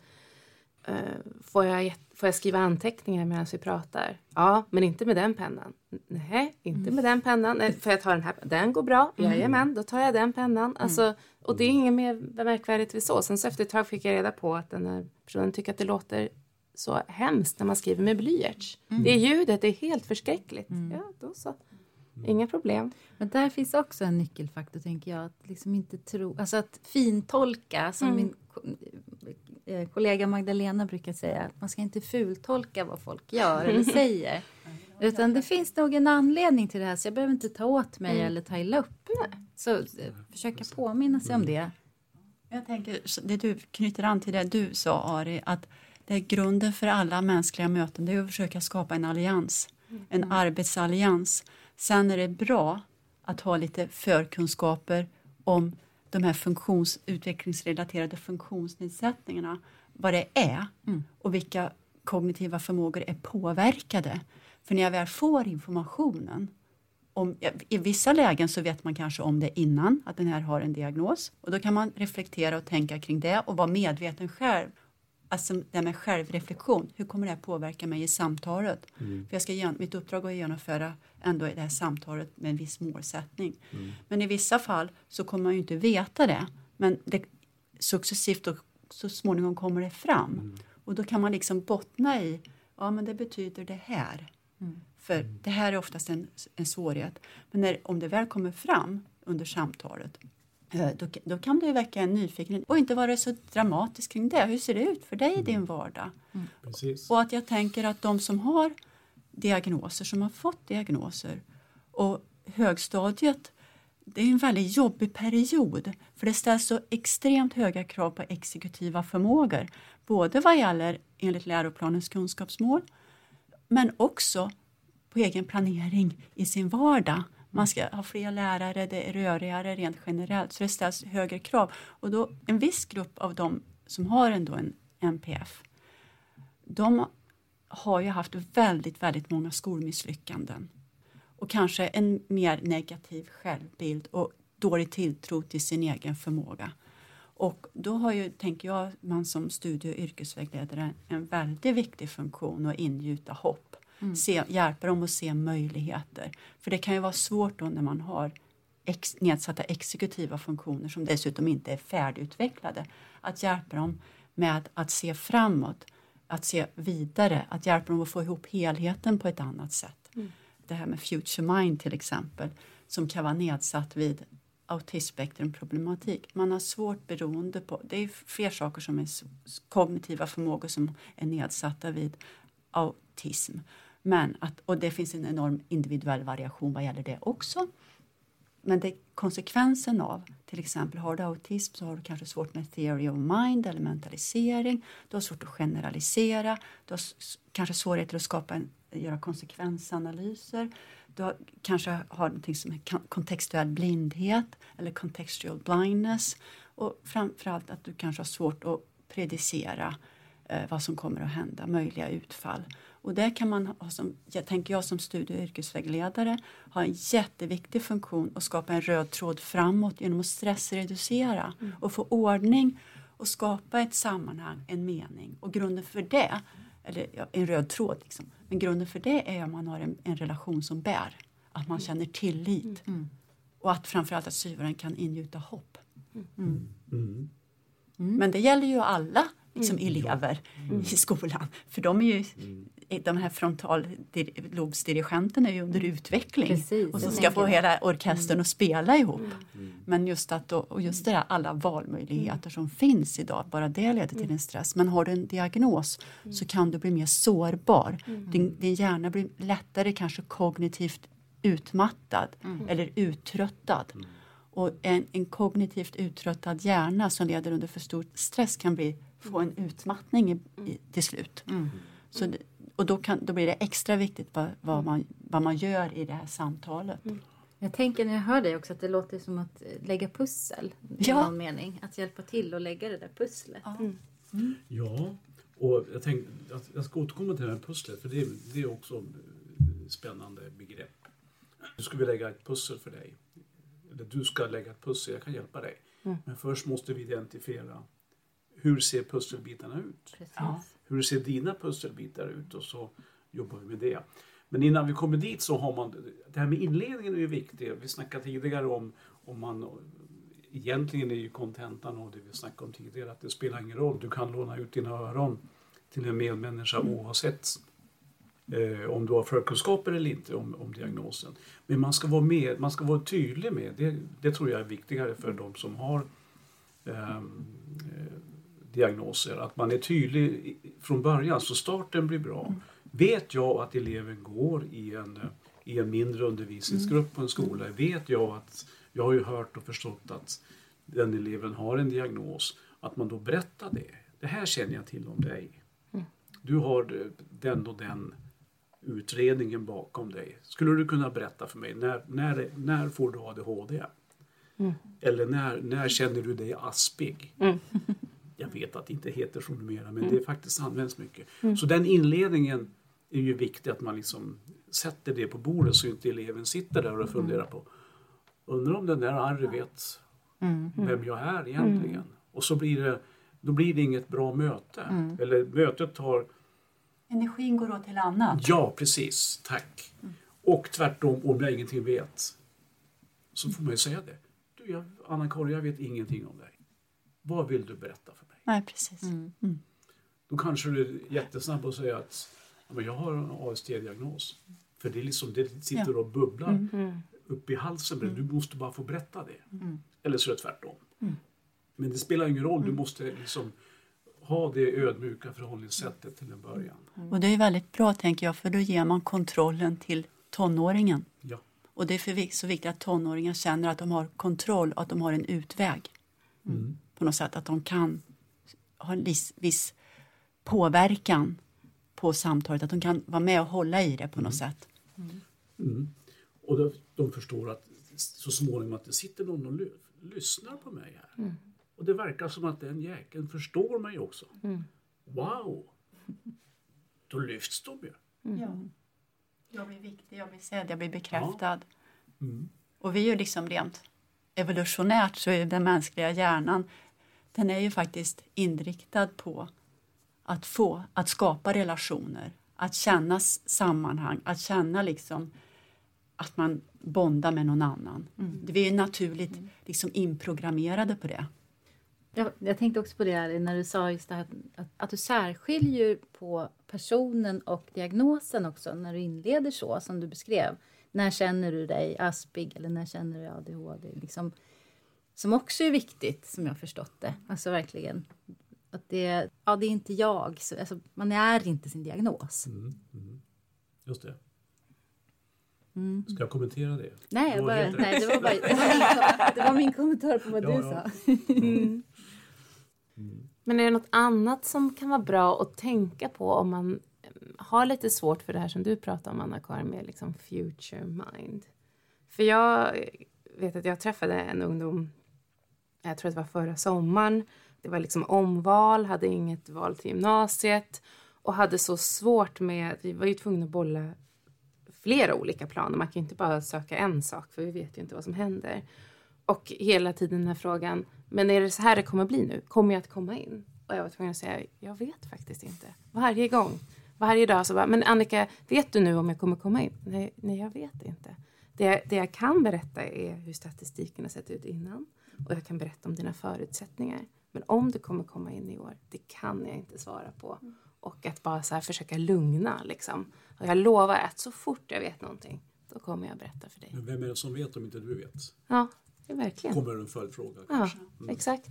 eh, får, jag, får jag skriva anteckningar medan vi pratar? Ja, men inte med den pennan. Nej, inte med den pennan. Nej, får jag ta den här? Den går bra. Jajamän, då tar jag den pennan. Alltså, och det är inget mer märkvärdigt vid så. Sen så efter ett tag fick jag reda på att den här personen tycker att det låter så hemskt när man skriver med blyerts. Det är ljudet, det är helt förskräckligt. Ja, då så. Inga problem. Men där finns också en nyckelfaktor, tänker jag. Att liksom inte tro, alltså att fintolka, som Mm. min eh, kollega Magdalena brukar säga. Att man ska inte fultolka vad folk gör eller säger. Utan det finns nog en anledning till det här, så jag behöver inte ta åt mig Mm. eller ta illa upp. Så eh, försöka påminna sig om det. Jag tänker, det du knyter an till det du sa Ari, att det är grunden för alla mänskliga möten, det är att försöka skapa en allians, en arbetsallians. Sen är det bra att ha lite förkunskaper om de här funktions, utvecklingsrelaterade funktionsnedsättningarna, vad det är och vilka kognitiva förmågor är påverkade. För när jag väl får informationen om, I vissa lägen så vet man kanske om det innan, att den här har en diagnos. Och då kan man reflektera och tänka kring det och vara medveten själv. Alltså det här med självreflektion, hur kommer det här påverka mig i samtalet? För jag ska, mitt uppdrag är att genomföra ändå det här samtalet med en viss målsättning. Men i vissa fall så kommer man ju inte veta det. Men det, successivt och så småningom kommer det fram. Och då kan man liksom bottna i, ja men det betyder det här. För det här är oftast en, en svårighet. Men när, om det väl kommer fram under samtalet då, då kan det väcka en nyfikenhet och inte vara så dramatisk kring det. Hur ser det ut för dig i din vardag? Precis. Och att jag tänker att de som har diagnoser, som har fått diagnoser och högstadiet, det är en väldigt jobbig period för det ställs så extremt höga krav på exekutiva förmågor. Både vad gäller enligt läroplanens kunskapsmål men också på egen planering i sin vardag. Man ska ha fler lärare, det är rörigare rent generellt så det ställs högre krav. Och då en viss grupp av de som har ändå en NPF de har ju haft väldigt, väldigt många skolmisslyckanden. Och kanske en mer negativ självbild och dålig tilltro till sin egen förmåga. Och då har ju, tänker jag, man som studie och yrkesvägledare en väldigt viktig funktion att ingjuta hopp. Se, hjälpa dem att se möjligheter. För det kan ju vara svårt då när man har ex, nedsatta exekutiva funktioner som dessutom inte är färdigutvecklade. Att hjälpa dem med att se framåt, att se vidare, att hjälpa dem att få ihop helheten på ett annat sätt. Det här med Future Mind till exempel, som kan vara nedsatt vid autismspektrumproblematik. Man har svårt beroende på, det är fler saker som är kognitiva förmågor som är nedsatta vid autism. Men att, och det finns en enorm individuell variation vad gäller det också. Men det är konsekvensen av, till exempel har du autism så har du kanske svårt med theory of mind eller mentalisering. Du har svårt att generalisera. Du har kanske svårigheter att skapa en, göra konsekvensanalyser. Du har, kanske har något som är kontextuell blindhet eller contextual blindness. Och framförallt att du kanske har svårt att predicera eh, vad som kommer att hända, möjliga utfall. Och där kan man, ha som, jag tänker jag som studie och yrkesvägledare, ha en jätteviktig funktion och skapa en röd tråd framåt genom att stressreducera och få ordning och skapa ett sammanhang, en mening. Och grunden för det, eller ja, en röd tråd, liksom. men grunden för det är att man har en, en relation som bär. Att man känner tillit. Och att framförallt att syvaren kan ingjuta hopp. Mm. Men det gäller ju alla liksom, elever i skolan. För de är ju, de här frontallobsdirigenterna är ju under utveckling. Precis, och jag ska få hela orkestern att spela ihop. Men just att då, och just det där alla valmöjligheter som finns idag, bara det leder till en stress. Men har du en diagnos så kan du bli mer sårbar. Din, din hjärna blir lättare kanske kognitivt utmattad eller uttröttad. Och en, en kognitivt uttröttad hjärna som leder under för stor stress kan bli, få en utmattning i, i, till slut. Så det, och då, kan, då blir det extra viktigt vad, vad, man, vad man gör i det här samtalet. Jag tänker när jag hör dig också att det låter som att eh, lägga pussel i Ja. någon mening. Att hjälpa till och lägga det där pusslet. Ja. Ja, och jag tänkte att jag ska återkomma till det här pusslet för det, det är också ett spännande begrepp. Nu ska vi lägga ett pussel för dig. Eller du ska lägga ett pussel, jag kan hjälpa dig. Men först måste vi identifiera hur ser pusselbitarna ut? Precis. Ja. Hur ser dina pusselbitar ut? Och så jobbar vi med det. Men innan vi kommer dit så har man, det här med inledningen är ju viktigt. Vi snackade tidigare om, om man egentligen är ju kontentan av det vi snackade om tidigare att det spelar ingen roll. Du kan låna ut dina öron till en medmänniska oavsett eh, om du har förkunskaper eller inte om, om diagnosen. Men man ska vara med, man ska vara tydlig med, det, det tror jag är viktigare för de som har eh, diagnoser, att man är tydlig från början så starten blir bra. Vet jag att eleven går i en, i en mindre undervisningsgrupp på en skola, vet jag att jag har ju hört och förstått att den eleven har en diagnos, att man då berättar det. Det här känner jag till om dig. Du har den och den utredningen bakom dig. Skulle du kunna berätta för mig, när, när, när får du ADHD? Eller när, när känner du dig aspig? Jag vet att det inte heter så numera, men det faktiskt används mycket. Så den inledningen är ju viktig att man liksom sätter det på bordet så inte eleven sitter där och funderar på Undrar om den där Harry vet vem jag är egentligen. Och så blir det, då blir det inget bra möte. Eller mötet tar Energin går åt till annat. Ja, precis. Tack. Och tvärtom, om jag ingenting vet så får man ju säga det. Du, Anna-Karin, jag vet ingenting om dig. Vad vill du berätta för? Nej, precis. Då kanske du är jättesnabb och säger att ja, men jag har en AST-diagnos. För det, är liksom, det sitter och bubblar upp i halsen. Men du måste bara få berätta det. Eller så är det tvärtom. Men det spelar ingen roll. Du måste liksom ha det ödmjuka förhållningssättet till en början. Och det är väldigt bra tänker jag för då ger man kontrollen till tonåringen. Ja. Och det är så viktigt att tonåringar känner att de har kontroll och att de har en utväg. På något sätt att de kan ha en viss, viss påverkan på samtalet, att de kan vara med och hålla i det på något sätt. Mm. Och de, de förstår att så småningom att det sitter någon och ly, lyssnar på mig här. Och det verkar som att den jäkeln förstår mig också. Wow! Då lyfts de ju. Ja. Jag blir viktig, jag blir sedd, jag blir bekräftad. Mm. Och vi är ju liksom rent evolutionärt så är den mänskliga hjärnan den är ju faktiskt inriktad på att få, att skapa relationer, att känna sammanhang, att känna liksom att man bondar med någon annan. Vi är naturligt liksom inprogrammerade på det. Jag, jag tänkte också på det här när du sa just det här att, att du särskiljer på personen och diagnosen också när du inleder så som du beskrev. När känner du dig aspig eller när känner du ADHD? Liksom, som också är viktigt som jag förstått det. Alltså verkligen. Att det, ja, det är inte jag. Så, alltså, man är inte sin diagnos. Mm. Mm. Just det. Ska jag kommentera det? Nej, jag bara, nej det, var bara, det, var min, det var min kommentar på vad Ja, du ja. sa. Men är det något annat som kan vara bra att tänka på om man har lite svårt för det här som du pratar om, Anna-Karin, med liksom future mind? För jag vet att jag träffade en ungdom, jag tror att det var förra sommaren, det var liksom omval, hade inget val till gymnasiet och hade så svårt med, vi var ju tvungna att bolla flera olika planer, man kan ju inte bara söka en sak för vi vet ju inte vad som händer. Och hela tiden den här frågan, men är det så här det kommer bli nu? Kommer jag att komma in? Och jag var tvungen att säga, jag vet faktiskt inte. Varje gång, varje dag så bara, men Annika, vet du nu om jag kommer komma in? Nej, nej jag vet inte. Det, det jag kan berätta är hur statistiken har sett ut innan och jag kan berätta om dina förutsättningar. Men om du kommer komma in i år, det kan jag inte svara på. Och att bara så här försöka lugna liksom. Och jag lovar att så fort jag vet någonting, då kommer jag berätta för dig. Men vem är det som vet om inte du vet? Ja, det är verkligen. Kommer en följdfråga Ja, kanske? exakt.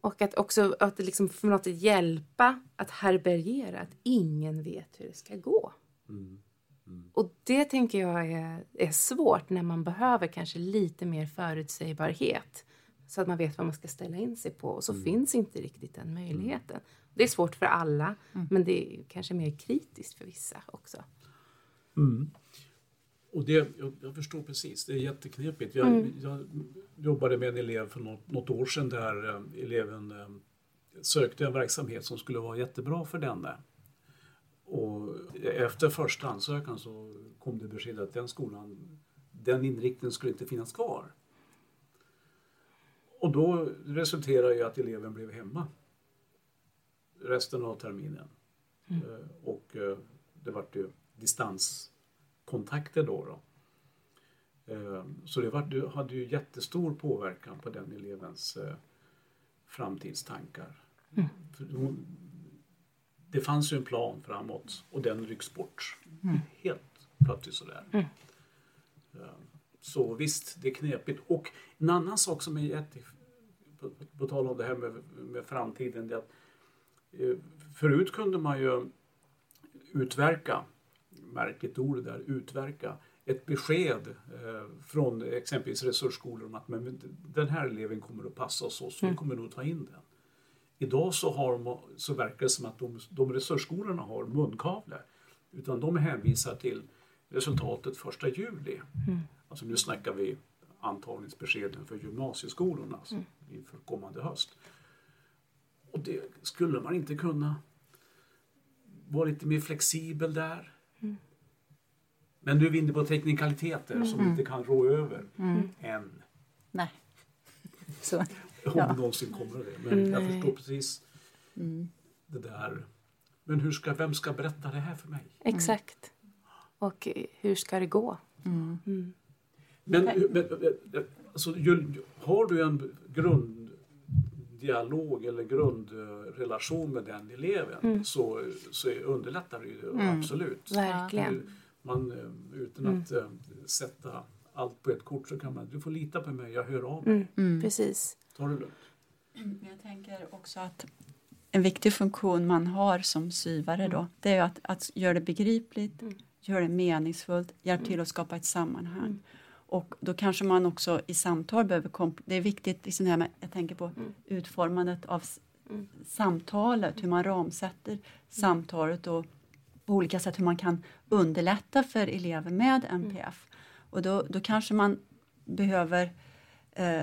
Och att också att det liksom för något att hjälpa att härbärgera att ingen vet hur det ska gå. Och det tänker jag är, är svårt när man behöver kanske lite mer förutsägbarhet. Så att man vet vad man ska ställa in sig på. Och så finns inte riktigt den möjligheten. Det är svårt för alla, men det är kanske mer kritiskt för vissa också. Och det, jag, jag förstår precis, det är jätteknepigt. Jag, Mm. jag jobbade med en elev för något, något år sedan där eh, eleven eh, sökte en verksamhet som skulle vara jättebra för denne. Och efter första ansökan så kom det besked att den skolan, den inriktningen skulle inte finnas kvar. Och då resulterade ju att eleven blev hemma resten av terminen. Eh, Och eh, det vart ju distanskontakter då. då. Eh, Så det, var, hade ju jättestor påverkan på den elevens framtidstankar. För hon, det fanns ju en plan framåt och den rycks bort. Helt plötsligt sådär. Mm. Eh, Så visst, det är knepigt. Och en annan sak som är jätte... På, på tal om det här med, med framtiden. Det är att, eh, förut kunde man ju utverka, märk ett ord där, utverka ett besked eh, från exempelvis resursskolor om att men, den här eleven kommer att passa oss, så vi kommer nog ta in den. Idag så, har de, så verkar det som att de, de resursskolorna har munkavle. Utan de hänvisar till resultatet första juli. Alltså nu snackar vi antagningsbeskeden för gymnasieskolorna alltså, inför kommande höst. Och det skulle man inte kunna vara lite mer flexibel där. Men nu är vi inne på teknikaliteter som vi inte kan rå över än. Nej. Så, Om Ja. det någonsin kommer det. Men jag Nej. förstår precis det där. Men hur ska, vem ska berätta det här för mig? Exakt. Och hur ska det gå? Men, men alltså, har du en grunddialog eller grundrelation med den eleven så, så underlättar det ju absolut. Verkligen. Man, eh, utan att eh, sätta allt på ett kort så kan man, du får lita på mig, jag hör av mig. Mm. Precis. Ta det lugnt. Men jag tänker också att en viktig funktion man har som syvare då, det är att, att göra det begripligt, göra det meningsfullt, hjälpa till att skapa ett sammanhang. Och då kanske man också i samtal behöver, komp- det är viktigt, liksom det här med, jag tänker på utformandet av s- samtalet, hur man ramsätter samtalet och på olika sätt hur man kan underlätta för elever med NPF. Och då, då kanske man behöver eh,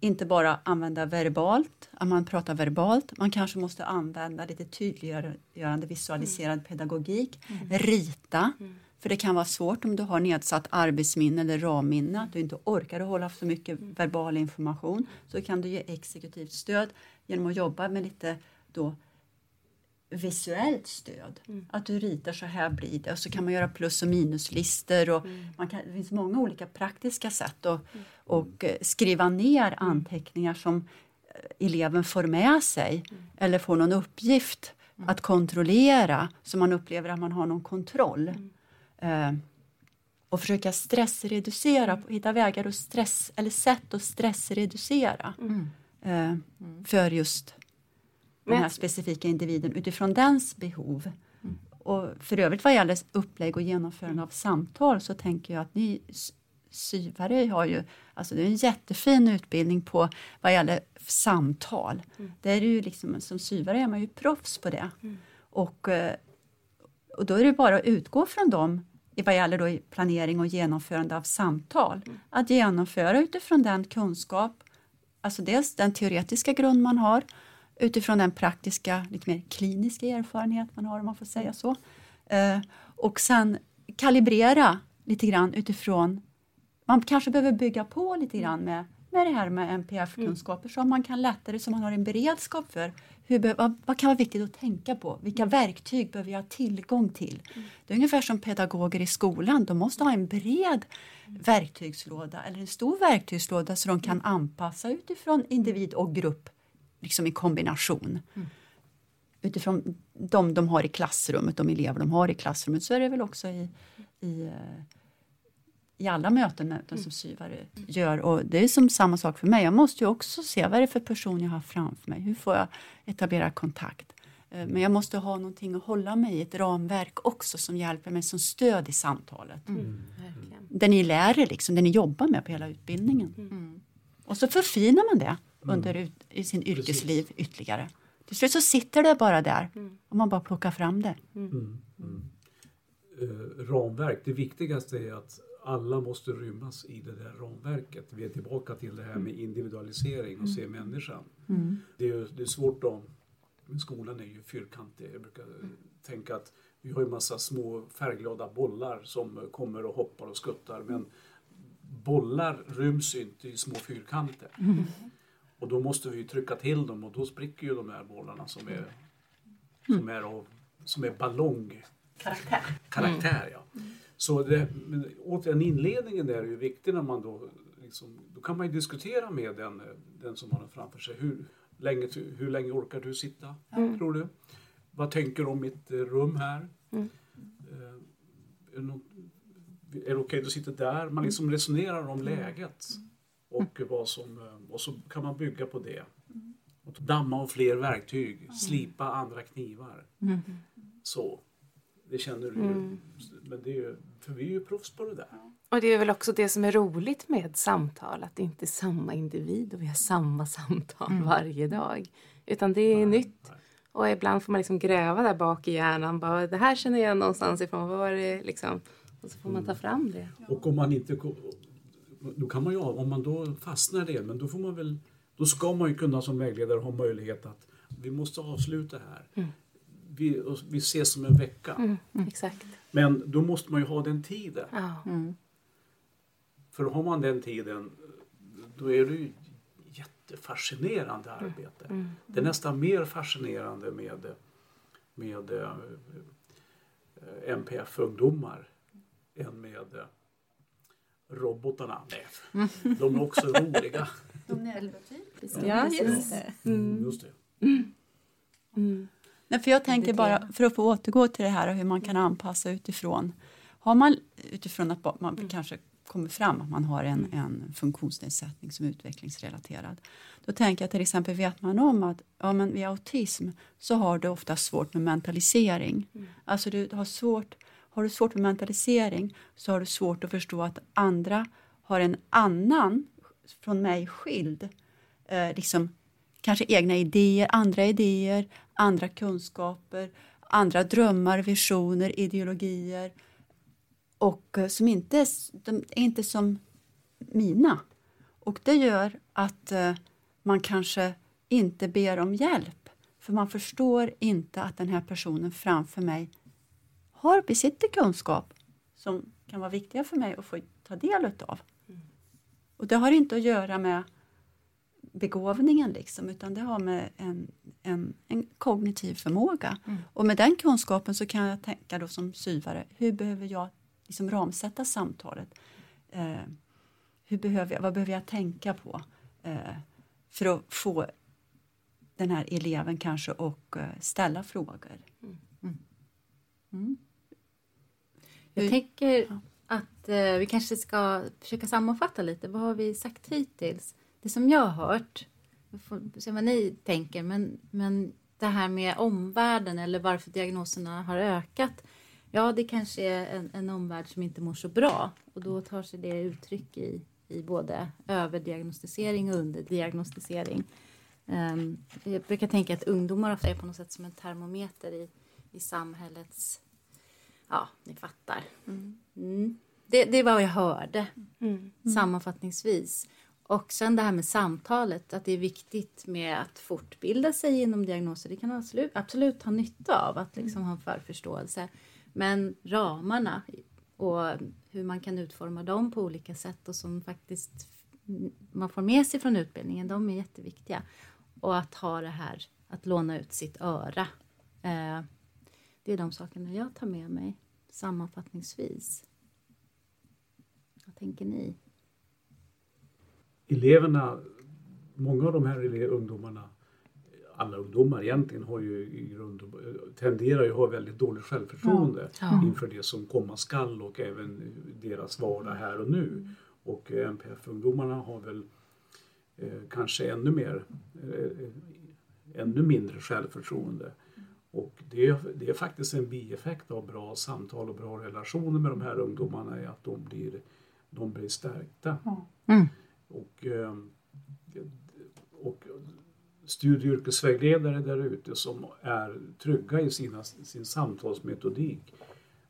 inte bara använda verbalt, att man pratar verbalt. Man kanske måste använda lite tydliggörande visualiserad pedagogik. Rita, för det kan vara svårt om du har nedsatt arbetsminne eller ramminne, att du inte orkar hålla så mycket verbal information. Så kan du ge exekutivt stöd genom att jobba med lite då visuellt stöd. Att du ritar så här blir det. Och så kan man göra plus och minuslistor och man kan, det finns många olika praktiska sätt att och eh, skriva ner anteckningar som eh, eleven får med sig eller får någon uppgift att kontrollera så man upplever att man har någon kontroll. Eh, och försöka stressreducera, hitta vägar och stress, eller sätt att stressreducera. Eh, för just den här specifika individen utifrån dens behov. Och för övrigt vad gäller upplägg och genomförande av samtal så tänker jag att ni syvare har ju, alltså det är en jättefin utbildning på vad gäller samtal. Det är ju liksom, som syvare är man ju proffs på det. Och, eh, och då är det bara att utgå från dem i vad gäller då planering och genomförande av samtal. Att genomföra utifrån den kunskap, alltså dels den teoretiska grund man har utifrån den praktiska, lite mer kliniska erfarenhet man har om man får säga så. Eh, och sen kalibrera lite grann utifrån, man kanske behöver bygga på lite grann med, med det här med NPF-kunskaper så man kan lättare, så man har en beredskap för hur, vad, vad kan vara viktigt att tänka på? Vilka verktyg behöver jag ha tillgång till? Det är ungefär som pedagoger i skolan, de måste ha en bred verktygslåda eller en stor verktygslåda så de kan anpassa utifrån individ och grupp liksom i kombination. Utifrån de de har i klassrummet, de elever de har i klassrummet så är det väl också i, i, eh, i alla möten med de som syvare gör. Och det är som samma sak för mig. Jag måste ju också se vad är det för person jag har framför mig. Hur får jag etablera kontakt? Eh, Men jag måste ha någonting att hålla mig i, ett ramverk också som hjälper mig som stöd i samtalet. Verkligen. Det ni lär er, liksom, det ni jobbar med på hela utbildningen. Och så förfinar man det under ut, i sin yrkesliv ytterligare. Till slut så sitter det bara där och man bara plockar fram det. eh, ramverk. Det viktigaste är att alla måste rymmas i det där ramverket. Vi är tillbaka till det här med individualisering och se människan. Mm. Det, är, det är svårt då. Skolan är ju fyrkantig. Jag brukar tänka att vi har ju massa små färgglada bollar som kommer och hoppar och skuttar men bollar ryms inte i små fyrkanter. Och då måste vi trycka till dem och då spricker ju de här bollarna som är, som är, av, som är ballong Karaktär. karaktär. Ja. Så det, men återigen inledningen där är ju viktig när man då liksom, då kan man ju diskutera med den, den som har den framför sig. Hur länge, hur länge orkar du sitta, tror du? Vad tänker du om mitt eh, rum här? Mm. Eh, är det, okej att du sitter där? Man liksom resonerar om läget och vad som, eh, och så kan man bygga på det. Och damma av fler verktyg, slipa andra knivar. Så. Det känner du ju. Mm. Men det är ju, för vi är ju proffs på det där. Och det är väl också det som är roligt med samtal, att det inte är samma individ och vi har samma samtal varje dag. Utan det är nytt. Nej. Och ibland får man liksom gräva där bak i hjärnan. Bara, det här känner jag någonstans ifrån. Vad var det liksom? Och så får man ta fram det. Och om man inte... Då kan man ju, om man då fastnar det, men då får man väl... Då ska man ju kunna som vägledare ha möjlighet att vi måste avsluta här. Vi, och vi ses om en vecka. Mm, Exakt. Men då måste man ju ha den tiden. Ja. För har man den tiden, då är det ju jättefascinerande arbete. Det är nästan mer fascinerande med, med eh, MPF-ungdomar än med eh, robotarna. Nej, de är också roliga. Ja, just det. Just det. Nej, för jag tänker bara, för att få återgå till det här och hur man kan anpassa utifrån. Har man utifrån att man kanske kommer fram att man har en, en funktionsnedsättning som är utvecklingsrelaterad. Då tänker jag till exempel, vet man om att ja, men vid autism så har du ofta svårt med mentalisering. Alltså du har svårt, har du svårt med mentalisering så har du svårt att förstå att andra har en annan, från mig skild, eh, liksom, kanske egna idéer, andra idéer, andra kunskaper, andra drömmar, visioner, ideologier och eh, som inte är, de är inte som mina. Och det gör att eh, man kanske inte ber om hjälp för man förstår inte att den här personen framför mig har besitter kunskap som kan vara viktiga för mig att få ta del utav. Och det har inte att göra med begåvningen liksom, utan det har med en, en, en kognitiv förmåga. Och med den kunskapen så kan jag tänka då som syvare, hur behöver jag liksom ramsätta samtalet? Eh, hur behöver jag, vad behöver jag tänka på eh, för att få den här eleven kanske att eh, ställa frågor? Mm. Jag tänker att eh, vi kanske ska försöka sammanfatta lite. Vad har vi sagt hittills? Det som jag har hört, vi får se vad ni tänker, men, men det här med omvärlden eller varför diagnoserna har ökat. Ja, det kanske är en, en omvärld som inte mår så bra och då tar sig det uttryck i, i både överdiagnostisering och underdiagnostisering. Um, jag brukar tänka att ungdomar ofta är på något sätt som en termometer i, i samhällets Ja, ni fattar. Mm. Det, det var vad jag hörde Mm. sammanfattningsvis. Och sen det här med samtalet, att det är viktigt med att fortbilda sig inom diagnoser. Det kan absolut, absolut ha nytta av, att liksom ha en förförståelse. Men ramarna och hur man kan utforma dem på olika sätt och som faktiskt man får med sig från utbildningen, de är jätteviktiga. Och att ha det här, att låna ut sitt öra. Eh, det är de sakerna jag tar med mig sammanfattningsvis. Vad tänker ni? Eleverna, många av de här ungdomarna, alla ungdomar egentligen har ju i grund och, tenderar ju att ha väldigt dåligt självförtroende inför det som komma skall och även deras vardag här och nu. Och eh, MPF-ungdomarna har väl eh, kanske ännu mer, eh, ännu mindre självförtroende. Och det är, det är faktiskt en bieffekt av bra samtal och bra relationer med de här ungdomarna är att de blir, de blir stärkta. Mm. Och, eh, och studie och yrkesvägledare där ute som är trygga i sina, sin samtalsmetodik.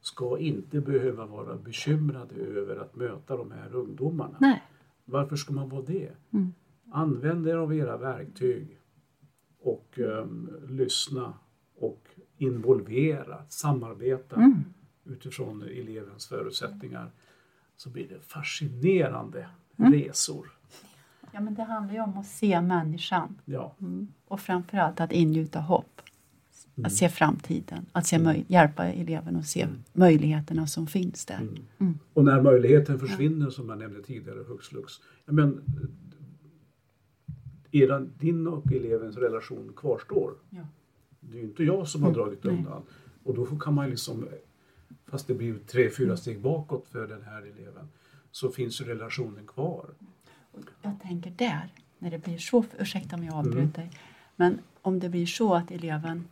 ska inte behöva vara bekymrade över att möta de här ungdomarna. Nej. Varför ska man vara det? Mm. Använd er av era verktyg och um, lyssna och involvera, samarbeta Mm. utifrån elevens förutsättningar så blir det fascinerande Mm. resor. Ja, men det handlar ju om att se människan Ja. och framförallt att ingjuta hopp. Mm. Att se framtiden, att se möj- hjälpa eleven att se möjligheterna som finns där. Mm. Och när möjligheten försvinner som jag nämnde tidigare, hux flux. Ja, men, era, din och elevens relation kvarstår. Ja. Det är ju inte jag som har dragit Nej. undan. Och då kan man liksom, fast det blir tre, fyra steg bakåt för den här eleven, så finns ju relationen kvar. Jag tänker där, när det blir så, ursäkta om jag avbryter, men om det blir så att eleven,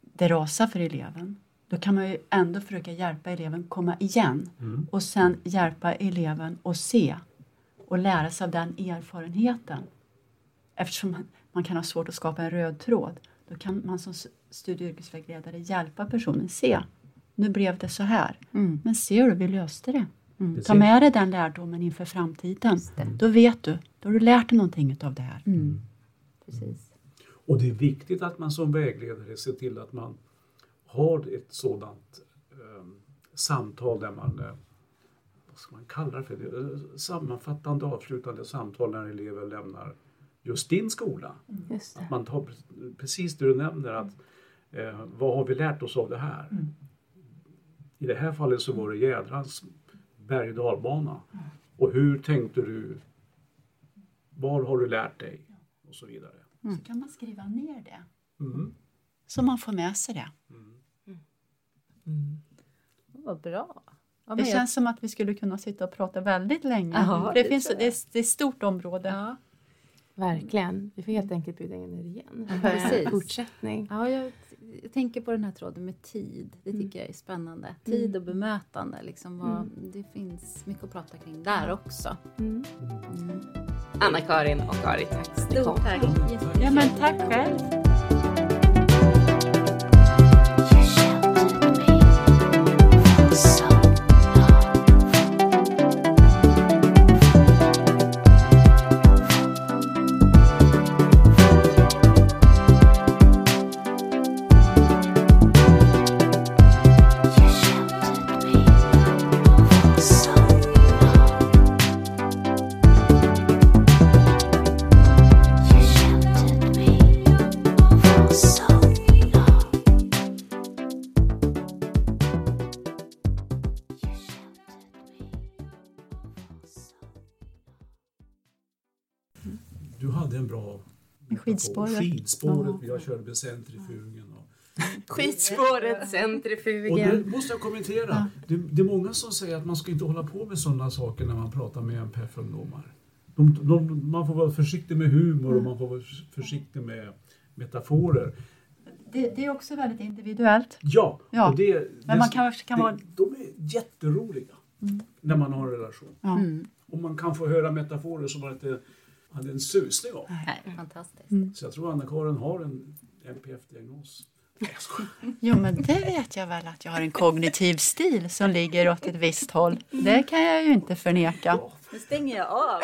det rasar för eleven, då kan man ju ändå försöka hjälpa eleven komma igen Mm. och sen hjälpa eleven att se och lära sig av den erfarenheten. Eftersom man, man kan ha svårt att skapa en röd tråd, då kan man som studie och yrkesvägledare hjälpa personen. Se, nu blev det så här. Mm. Men ser du, vi löste det. Ta Precis. med dig den lärdomen inför framtiden. Då vet du, då har du lärt dig någonting av det här. Mm. Precis. Och det är viktigt att man som vägledare ser till att man har ett sådant eh, samtal där man, eh, vad ska man kalla det för, det? Eh, sammanfattande avslutande samtal när elever lämnar just din skola. Just det. Att man tar pre- precis det du nämner, att eh, vad har vi lärt oss av det här? I det här fallet så var det jädrans berg och dalbana. Och hur tänkte du? Var har du lärt dig? Och så vidare. Så kan man skriva ner det. Mm. Så man får med sig det. Vad bra. Ja, Det men jag- känns som att vi skulle kunna sitta och prata väldigt länge. För det, det finns, det, är, det är ett stort område. Ja. Verkligen. Vi får helt enkelt bjuda in er igen. Precis. Fortsättning. Ja, jag, jag tänker på den här tråden med tid. Det tycker jag är spännande. Tid och bemötande. Liksom vad, Det finns mycket att prata kring där också. Mm. Anna-Karin och Ari, tack kom. tack. Ja, men tack själv. Skidspåret. Skidspåret, Ja. jag körde med centrifugen. Och, Skitspåret, och centrifugen. det måste jag kommentera. Det, det är många som säger att man ska inte hålla på med sådana saker när man pratar med NPF-ungdomar. De, de, man får vara försiktig med humor och man får vara försiktig med metaforer. Det, det är också väldigt individuellt. Ja, Ja, och det, men man det- kanske kan det, vara- de är jätteroliga när man har en relation. Ja. Mm. Och man kan få höra metaforer som man inte hade en susning om. Nej, fantastiskt. Så jag tror Anna-Karin har en NPF-diagnos. Jo, men det vet jag väl att jag har en kognitiv stil som ligger åt ett visst håll. Det kan jag ju inte förneka. Nu stänger jag av.